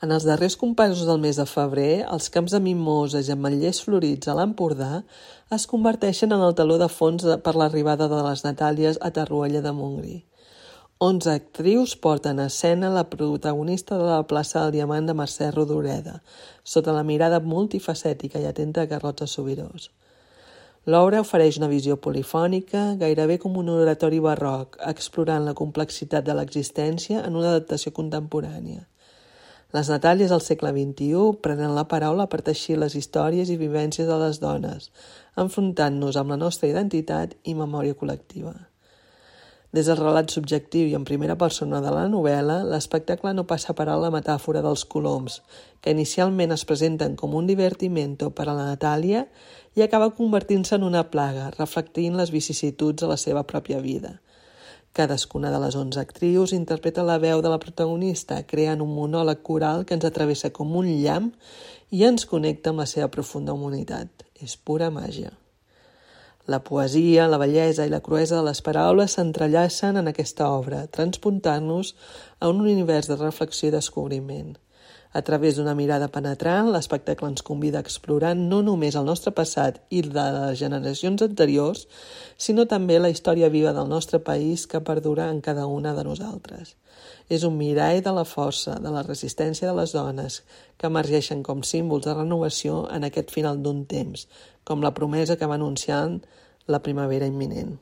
En els darrers compassos del mes de febrer, els camps de mimoses i ametllers florits a l'Empordà es converteixen en el taló de fons per l'arribada de les Natàlies a Tarruella de Montgrí. Onze actrius porten a escena la protagonista de la plaça del Diamant de Mercè Rodoreda, sota la mirada multifacètica i atenta de Carlota Sobirós. L'obra ofereix una visió polifònica, gairebé com un oratori barroc, explorant la complexitat de l'existència en una adaptació contemporània. Les Natàlies del segle XXI prenen la paraula per teixir les històries i vivències de les dones, enfrontant-nos amb la nostra identitat i memòria col·lectiva. Des del relat subjectiu i en primera persona de la novel·la, l'espectacle no passa per la metàfora dels coloms, que inicialment es presenten com un divertimento per a la Natàlia i acaba convertint-se en una plaga, reflectint les vicissituds de la seva pròpia vida. Cadascuna de les onze actrius interpreta la veu de la protagonista, creant un monòleg coral que ens atravessa com un llamp i ens connecta amb la seva profunda humanitat. És pura màgia. La poesia, la bellesa i la cruesa de les paraules s'entrellacen en aquesta obra, transpuntant-nos a un univers de reflexió i descobriment. A través d'una mirada penetrant, l'espectacle ens convida a explorar no només el nostre passat i de les generacions anteriors, sinó també la història viva del nostre país que perdura en cada una de nosaltres. És un mirall de la força, de la resistència de les dones, que emergeixen com símbols de renovació en aquest final d'un temps, com la promesa que va anunciant la primavera imminent.